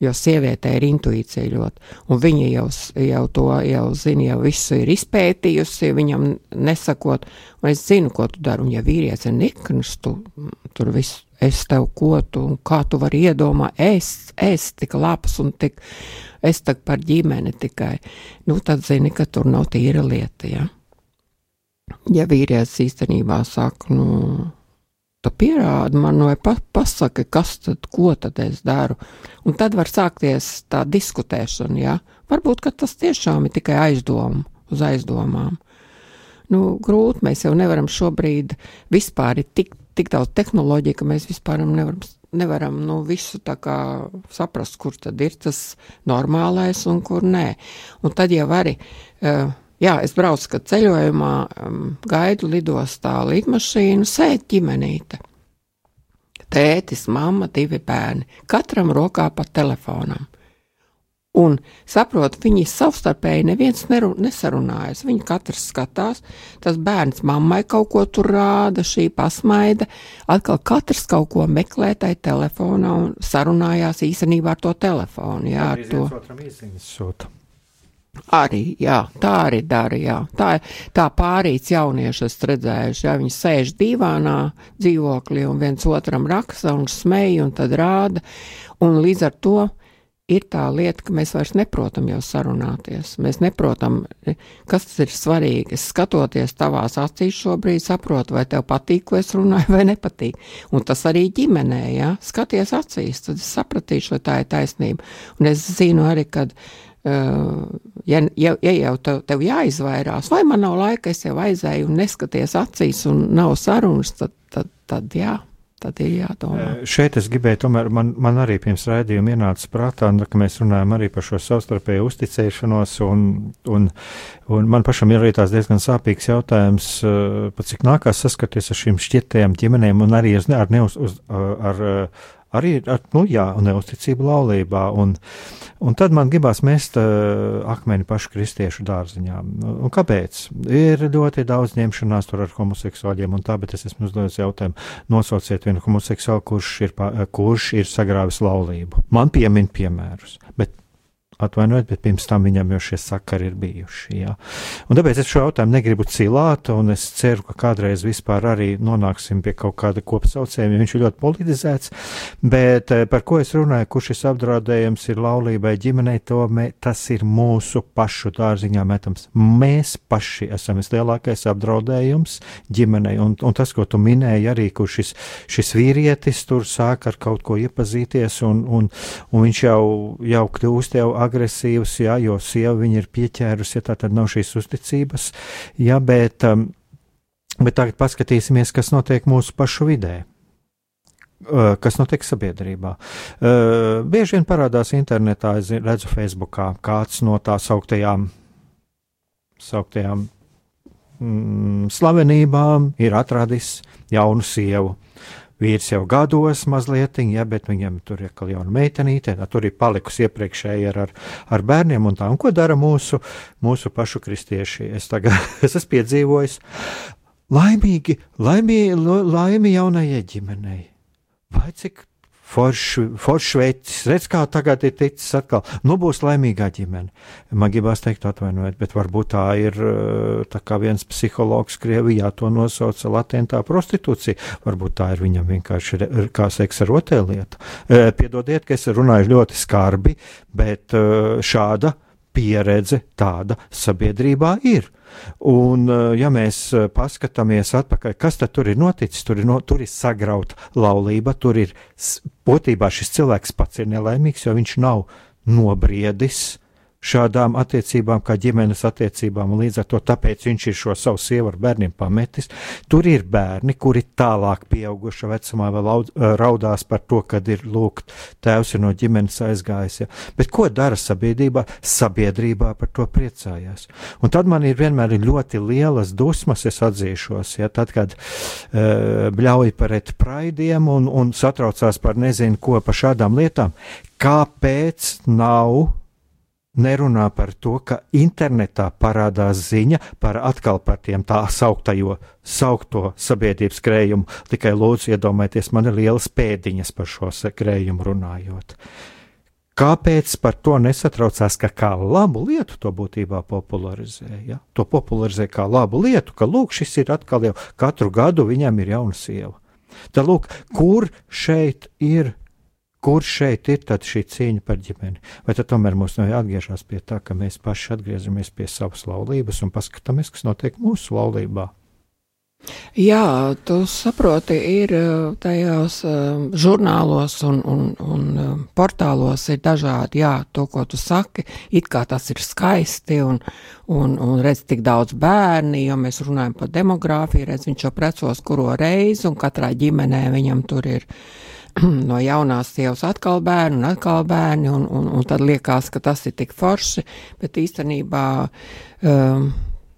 Speaker 2: Jo sievietē ir intuīcija ļoti, un viņa jau, jau to jau zina, jau visu ir izpētījusi, viņam nesakot, un es zinu, ko tu dari, un ja vīrietis ir nikns, tu tur viss es tev ko tu, kā tu vari iedomāt, es, es tik labs un tik, es tak par ģimeni tikai, nu tad zini, ka tur nav tīra lieta, ja. Ja vīrietis īstenībā saka, nu, tu pierādi man, vai pa, pasaki, kas tad, ko tad es daru, un tad var sākties tā diskutēšana, ja. Varbūt, ka tas tiešām ir tikai aizdomu, uz aizdomām. Nu, grūti, mēs jau nevaram šobrīd vispār tik tik daudz tehnoloģija, ka mēs vispār nevaram, nevaram nu, visu saprast, kur tad ir tas normālais un kur nē. Un tad jau arī. Uh, Jā, es braucu, kad ceļojumā um, gaidu lidostā lidmašīnu, sēž ģimenīte. Tētis, mamma, divi bērni, katram rokā pa telefonam. Un saprot, viņi savstarpēji neviens neru, nesarunājas. Viņi katrs skatās, tas bērns mammai kaut ko tur rāda, šī pasmaida, atkal katrs kaut ko meklē tajā telefonā un sarunājās īstenībā ar to telefonu. Jā, ar to. Arī, jā, tā arī dara, jā. Tā, tā pārīts jaunieši es redzējuši, jā, viņi sēž divānā dzīvoklī un viens otram raksta un smēj un tad rāda, un līdz ar to ir tā lieta, ka mēs vairs neprotam jau sarunāties. Mēs neprotam, kas tas ir svarīgi. Es skatoties tavās acīs šobrīd, saprotu, vai tev patīk, ko es runāju, vai nepatīk. Un tas arī ģimenē, ja skaties acīs, tad es sapratīšu, vai tā ir taisnība. Un es zinu arī, kad. Uh, ja, ja, ja jau tev, tev jāizvairās, vai man nav laika, es jau aizēju un neskaties acīs, un nav sarunas, tad, tad, tad jā, tad ir jādomā.
Speaker 1: Šeit es gribēju, tomēr man, man arī pirms raidījuma ienāca prātā, ka mēs runājam arī par šo savstarpēju uzticēšanos, un, un, un man pašam ir arī tās diezgan sāpīgs jautājums, pat cik nākās saskarties ar šīm šķietējām ģimenēm un arī ar, neuz, uz, ar, Arī ar, nu, jā, neusticību laulībā. Un, un tad man gribās mest uh, akmeni pašu kristiešu dārziņā. Un kāpēc? Ir ļoti daudz ņemšanās tur ar homoseksuāļiem un tā, bet es esmu uzdevis jautājumu, nosauciet vienu homoseksuālu, kurš ir, kurš ir sagrāvis laulību. Man piemin piemērus, bet Atvainojiet, bet pirms tam viņam jau šie sakari ir bijuši. Jā. Un tāpēc es šo jautājumu negribu cilāt, un es ceru, ka kādreiz vispār arī nonāksim pie kaut kāda kopsaucējuma, jo viņš ir ļoti politizēts. Bet eh, par ko es runāju, kurš šis apdraudējums ir laulībai, ģimenei, to mē, tas ir mūsu pašu dārziņā metams. Mēs paši esam vislielākais apdraudējums ģimenei, un, un tas, ko tu minēji, arī kur šis, šis vīrietis tur sāk ar kaut ko iepazīties, un, un, un viņš jau, jau kļūst jau agresīvs, jā, jo sieva viņu ir pieķērusi, ja tā tad nav šīs uzticības, jā, bet, um, bet tagad paskatīsimies, kas notiek mūsu pašu vidē. Uh, kas notiek sabiedrībā? Uh, bieži vien parādās internetā, es redzu, Facebookā kāds no tā sauktajām, sauktajām mm, slavenībām ir atradis jaunu sievu vīrs jau gados mazliet, ja, bet viņam tur ir jau jauna meitenīte, tur ir palikusi iepriekšēji ar, ar, ar bērniem un tā. Un ko dara mūsu, mūsu pašu kristieši? Es tagad es esmu piedzīvojis laimīgi, laimīgi, laimi jaunajai ģimenei. Vai cik foršs veids, redz, kā tagad ir ticis atkal, nu būs laimīgā ģimene. Man gribās teikt, atvainojiet, bet varbūt tā ir, eh, tā kā viens psihologs Krievijā to nosauca latentā prostitūcija, varbūt tā ir viņam vienkārši kā seksa rotēlieta. Eh, piedodiet, ka es runāju ļoti skarbi, bet eh, šāda pieredze tāda sabiedrībā ir. Un, eh, ja mēs eh, paskatāmies atpakaļ, kas tur ir noticis, tur ir, no, tur ir sagrauta laulība, tur ir būtībā šis cilvēks pats ir nelaimīgs, jo viņš nav nobriedis šādām attiecībām, kā ģimenes attiecībām, un līdz ar to tāpēc viņš ir šo savu sievu ar bērniem pametis. Tur ir bērni, kuri tālāk pieauguša vecumā vēl eh, raudās par to, kad ir lūgt, tēvs ir no ģimenes aizgājis. Ja. Bet ko dara sabiedrībā? Sabiedrībā par to priecājās. Un tad man ir vienmēr ļoti lielas dusmas, es atzīšos, ja tad, kad uh, bļauj par etpraidiem un, un satraucās par nezinu ko par šādām lietām, kāpēc nav nerunā par to, ka internetā parādās ziņa par atkal par tiem tā sauktajo, saukto sabiedrības krējumu. Tikai lūdzu iedomājieties, man ir lielas pēdiņas par šo krējumu runājot. Kāpēc par to nesatraucās, ka kā labu lietu to būtībā popularizē? Ja? To popularizē kā labu lietu, ka lūk, šis ir atkal jau katru gadu viņam ir jauna sieva. Tad lūk, kur šeit ir Kur šeit ir šī cīņa par ģimeni? Vai tad tomēr mums nav jāatgriežas pie tā, ka mēs paši atgriežamies pie savas laulības un paskatāmies, kas notiek mūsu laulībā?
Speaker 2: Jā, tu saproti, ir eh, tajos uh, žurnālos un, un, un uh, portālos ir dažādi, jā, to, ko tu saki, it kā tas ir skaisti un, un, un redz tik daudz bērni, jo mēs runājam par demogrāfiju, redz viņš jau precos kuro reizi un katrā ģimenē viņam tur ir no jaunās sievas atkal bērni un atkal bērni, un, un, un tad liekas, ka tas ir tik forši, bet īstenībā um,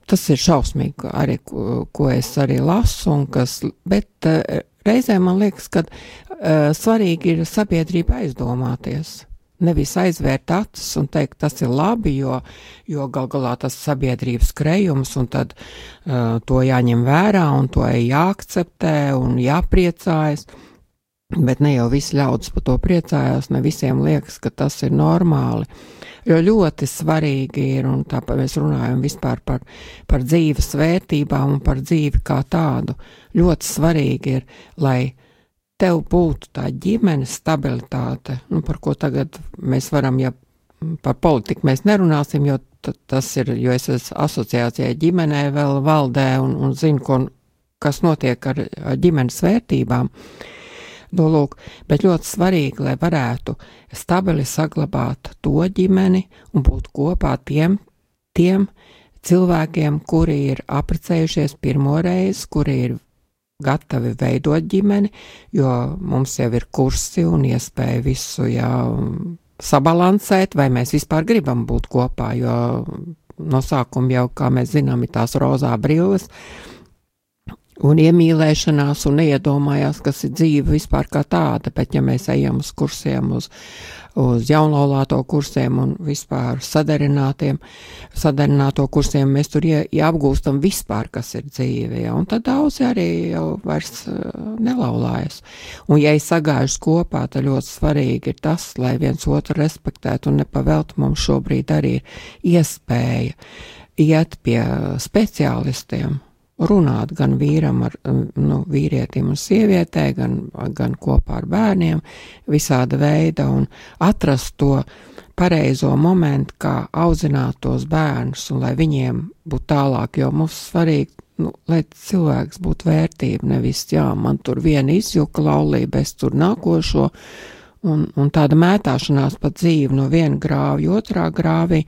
Speaker 2: tas ir šausmīgi, arī ko, ko es arī lasu, un kas, bet uh, reizē man liekas, ka uh, svarīgi ir sabiedrība aizdomāties. Nevis aizvērt acis un teikt, tas ir labi, jo, jo gal galā tas sabiedrības krējums, un tad uh, to jāņem vērā, un to jāakceptē un jāpriecājas. Uh, Bet ne jau visi ļaudis par to priecājās, ne visiem liekas, ka tas ir normāli. Jo ļoti svarīgi ir, un tāpēc mēs runājam vispār par, par dzīves vērtībām un par dzīvi kā tādu. Ļoti svarīgi ir, lai tev būtu tā ģimenes stabilitāte, nu, par ko tagad mēs varam, ja par politiku mēs nerunāsim, jo tas ir, jo es esmu asociācijā ģimenē vēl valdē un, un zinu, ko, kas notiek ar, ar ģimenes vērtībām. Uh, Nu, lūk, bet ļoti svarīgi, lai varētu stabili saglabāt to ģimeni un būt kopā tiem, tiem cilvēkiem, kuri ir apprecējušies pirmo reizi, kuri ir gatavi veidot ģimeni, jo mums jau ir kursi un iespēja visu jau sabalansēt, vai mēs vispār gribam būt kopā, jo no sākuma jau, kā mēs zinām, ir tās rozā brilles, un iemīlēšanās, un neiedomājās, kas ir dzīve vispār kā tāda. Bet, ja mēs ejam uz kursiem, uz, uz jaunlaulāto kursiem un vispār sadarinātiem, sadarināto kursiem, mēs tur ie, apgūstam vispār, kas ir dzīve. Ja? Un tad daudzi arī jau vairs uh, nelaulājas. Un, ja ir sagājuši kopā, tad ļoti svarīgi ir tas, lai viens otru respektētu un nepavēltu mums šobrīd arī ir iespēja iet pie speciālistiem runāt gan vīram, ar, nu, vīrietim un sievietē, gan, gan kopā ar bērniem, visāda veida, un atrast to pareizo momentu, kā audzināt tos bērnus, un lai viņiem būtu tālāk, jo mums svarīgi, nu, lai cilvēks būtu vērtība, nevis, jā, man tur viena izjuka laulība, es tur nākošo, un, un tāda mētāšanās pa dzīvi no viena grāvja otrā grāvī,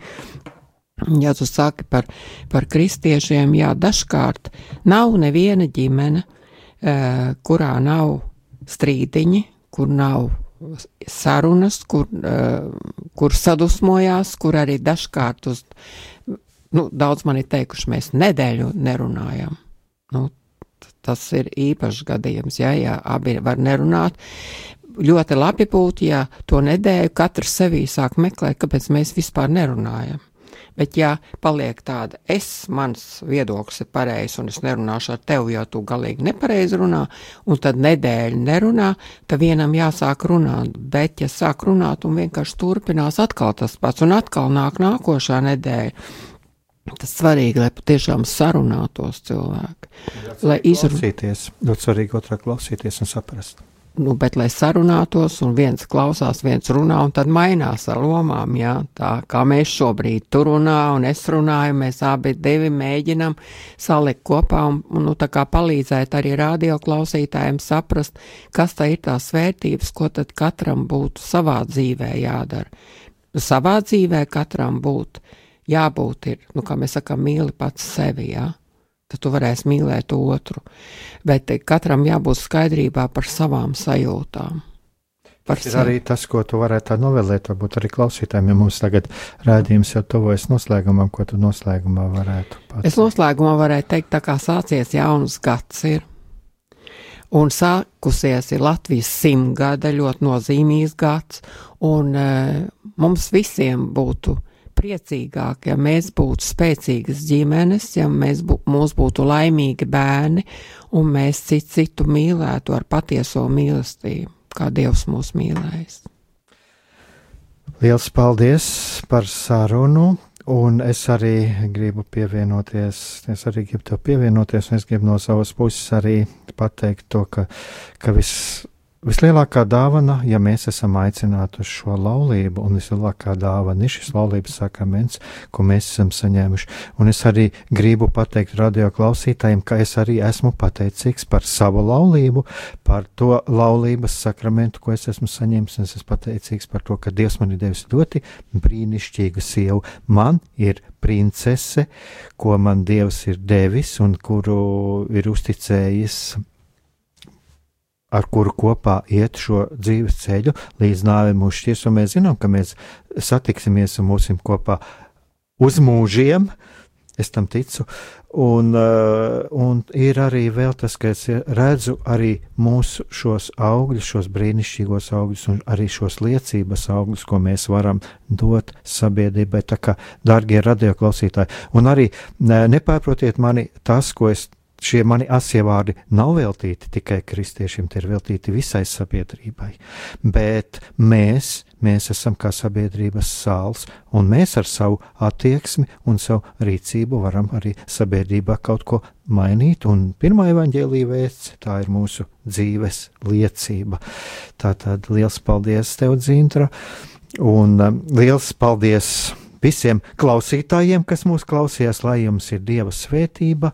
Speaker 2: Ja tu saki par, par kristiešiem, jā, dažkārt nav neviena ģimene, uh, kurā nav strīdiņi, kur nav sarunas, kur, uh, kur sadusmojās, kur arī dažkārt uz, nu, daudz man ir teikuši, mēs nedēļu nerunājam. Nu, tas ir īpašs gadījums, ja, ja abi var nerunāt. Ļoti labi būtu, ja to nedēļu katrs sevī sāk meklēt, kāpēc mēs vispār nerunājam. Bet, ja paliek tāda, es, mans viedoklis ir pareizs, un es nerunāšu ar tevi, jo tu galīgi nepareizi runā, un tad nedēļa nerunā, tad vienam jāsāk runāt. Bet, ja sāk runāt un vienkārši turpinās atkal tas pats, un atkal nāk nākošā nedēļa, Tas svarīgi, lai patiešām sarunātos cilvēki.
Speaker 1: Lai izrunātos. Ļoti svarīgi otrā klausīties un saprast
Speaker 2: nu, bet lai sarunātos, un viens klausās, viens runā, un tad mainās ar lomām, jā, tā kā mēs šobrīd tur runā, un es runāju, mēs abi divi mēģinam salikt kopā, un, un nu, palīdzēt arī radio klausītājiem saprast, kas tā ir tās vērtības, ko tad katram būtu savā dzīvē jādara. Savā dzīvē katram būtu jābūt ir, nu, kā mēs sakām, mīli pats sevi, jā tad tu varēsi mīlēt otru. Bet katram jābūt skaidrībā par savām sajūtām.
Speaker 1: Par tas ir sevi. arī tas, ko tu varētu novēlēt, varbūt arī klausītājiem, ja mums tagad rādījums jau tuvojas noslēgumam, ko tu noslēgumā varētu
Speaker 2: pateikt. Es noslēgumā varētu teikt, tā kā sācies jauns gads ir. Un sākusies ir Latvijas simtgada, ļoti nozīmīgs gads, un e, mums visiem būtu priecīgāk, ja mēs būtu spēcīgas ģimenes, ja mēs bū, mums būtu laimīgi bērni un mēs citu citu mīlētu ar patieso mīlestību, kā Dievs mūs mīlējis.
Speaker 1: Liels paldies par sarunu, un es arī gribu pievienoties, es arī gribu tev pievienoties, un es gribu no savas puses arī pateikt to, ka, ka viss Vislielākā dāvana, ja mēs esam aicināti uz šo laulību, un vislielākā dāvana ir šis laulības sakraments, ko mēs esam saņēmuši. Un es arī gribu pateikt radio klausītājiem, ka es arī esmu pateicīgs par savu laulību, par to laulības sakramentu, ko es esmu saņēmis. Es esmu pateicīgs par to, ka Dievs man ir devis ļoti brīnišķīgu sievu. Man ir princese, ko man Dievs ir devis un kuru ir uzticējis ar kuru kopā iet šo dzīves ceļu līdz nāvei mūs šķirs, un mēs zinām, ka mēs satiksimies un mūsim kopā uz mūžiem. Es tam ticu, un, uh, un ir arī vēl tas, ka es redzu arī mūsu šos augļus, šos brīnišķīgos augļus, un arī šos liecības augļus, ko mēs varam dot sabiedrībai. Tā kā, darbie radioklausītāji, un arī nepārprotiet mani tas, ko es šie mani asie vārdi nav veltīti tikai kristiešiem, tie ir veltīti visai sabiedrībai. Bet mēs, mēs esam kā sabiedrības sāls, un mēs ar savu attieksmi un savu rīcību varam arī sabiedrībā kaut ko mainīt. Un pirmā evaņģēlīja vēsts - tā ir mūsu dzīves liecība. Tātad liels paldies tev, Dzintra, un um, liels paldies! Visiem klausītājiem, kas mūs klausījās, lai jums ir Dieva svētība,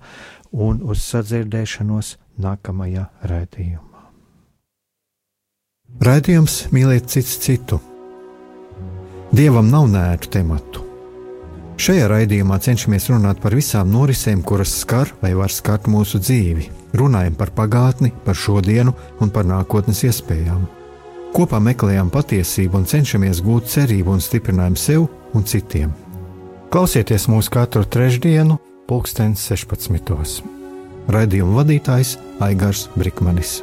Speaker 1: un uz sadzirdēšanos nākamajā raidījumā. Raidījums mīlēt cits citu. Dievam nav nērtu tematu. Šajā raidījumā cenšamies runāt par visām norisēm, kuras skar vai var skart mūsu dzīvi. Runājam par pagātni, par šodienu un par nākotnes iespējām. Kopā meklējam patiesību un cenšamies gūt cerību un stiprinājumu sev un citiem. Klausieties mūsu katru trešdienu, pulksten 16. Raidījuma vadītājs Aigars Brikmanis.